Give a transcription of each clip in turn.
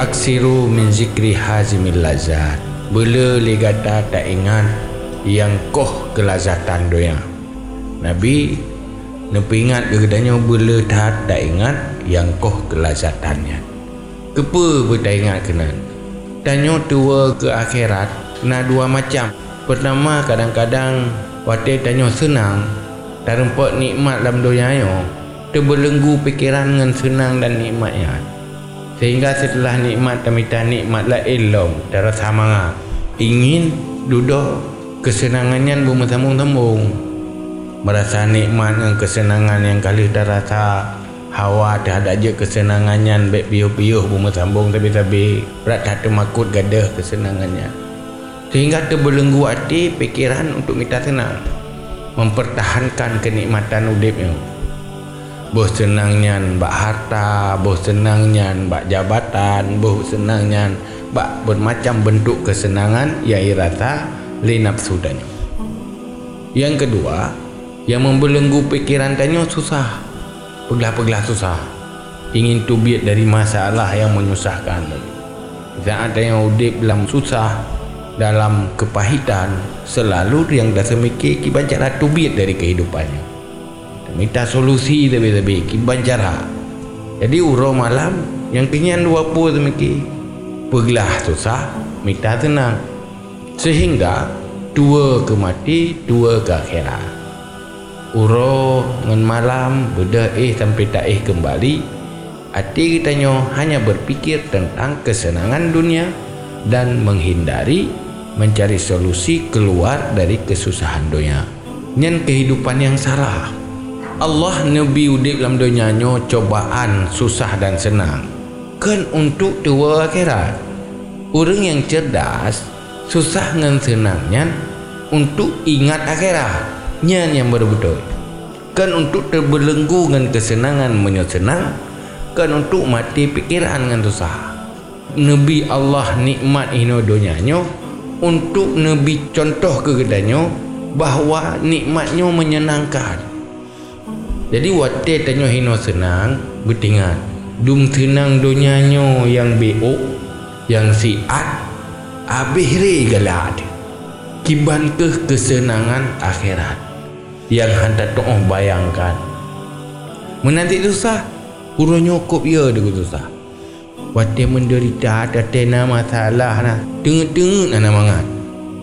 taksiru min zikri hazimil lazat. Bela legata tak ingat Yang koh kelazatan doya Nabi Nabi ingat kegadanya Bela tak tak ingat Yang koh kelazatannya. Kepa tak ingat kena Tanya tua ke akhirat Nak dua macam. Pertama kadang-kadang Waktu tanya senang Tak nikmat dalam doya Terbelenggu pikiran dengan senang dan nikmatnya Sehingga setelah nikmat tamita nikmat la ilom Darah sama Ingin duduk kesenangannya bersambung-sambung Merasa nikmat dengan kesenangan yang kali dah rasa. Hawa dah ada je kesenangannya Baik piuh-piuh bersambung tapi-tapi. Berat tak termakut gadah kesenangannya. Sehingga terbelenggu hati pikiran untuk minta senang. Mempertahankan kenikmatan udipnya Boh senangnya bak harta, boh senangnya bak jabatan, boh senangnya bak bermacam bentuk kesenangan yang rata li nafsu tanya. Yang kedua, yang membelenggu pikiran tanya susah. Peglah-peglah susah. Ingin tubiat dari masalah yang menyusahkan. Saat ada yang udip dalam susah, dalam kepahitan, selalu yang dah semikir kibancara tubiat dari kehidupannya minta solusi tapi-tapi kiban cara. Jadi uro malam yang kenyan dua pu temiki pergilah susah minta tenang. Sehingga dua ke mati dua ke akhirat. Uro dengan malam beda eh sampai tak eh kembali. Hati kitanya hanya berpikir tentang kesenangan dunia dan menghindari mencari solusi keluar dari kesusahan dunia. Nyen kehidupan yang salah Allah Nabi udip dalam dunia nyo cobaan susah dan senang. Kan untuk dua akhirat. Orang yang cerdas susah dengan senangnya untuk ingat akhirat. Nyan yang betul kan untuk terbelenggu dengan kesenangan menyesenang kan untuk mati pikiran dengan susah. Nabi Allah nikmat ino dunia nyo untuk Nabi contoh kegedanyo bahawa nikmatnya menyenangkan jadi waktu tanya hino senang Bertingat. Dum senang dunianya yang beok Yang siat Habis regalad Kiban ke kesenangan akhirat. Yang hantar to'oh bayangkan. Menanti susah Urut nyokop ya dia susah. Waktu menderita ada tena masalah nah. Tengok-tengok nak mangat.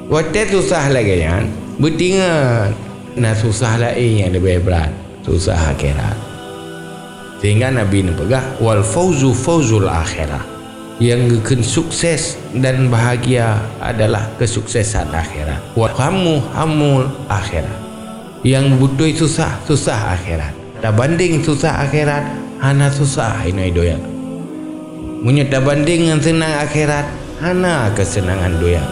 Waktu susah lagi kan? Bertingat. Nah susah lagi yang lebih berat susah akhirat. Sehingga Nabi ini pegah wal fauzu fauzul akhirah. Yang akan sukses dan bahagia adalah kesuksesan akhirat. Wa hamu hamul akhirat yang butuh susah susah akhirat. Tak banding susah akhirat hana susah ini doyan punya tak banding dengan senang akhirat hana kesenangan doyan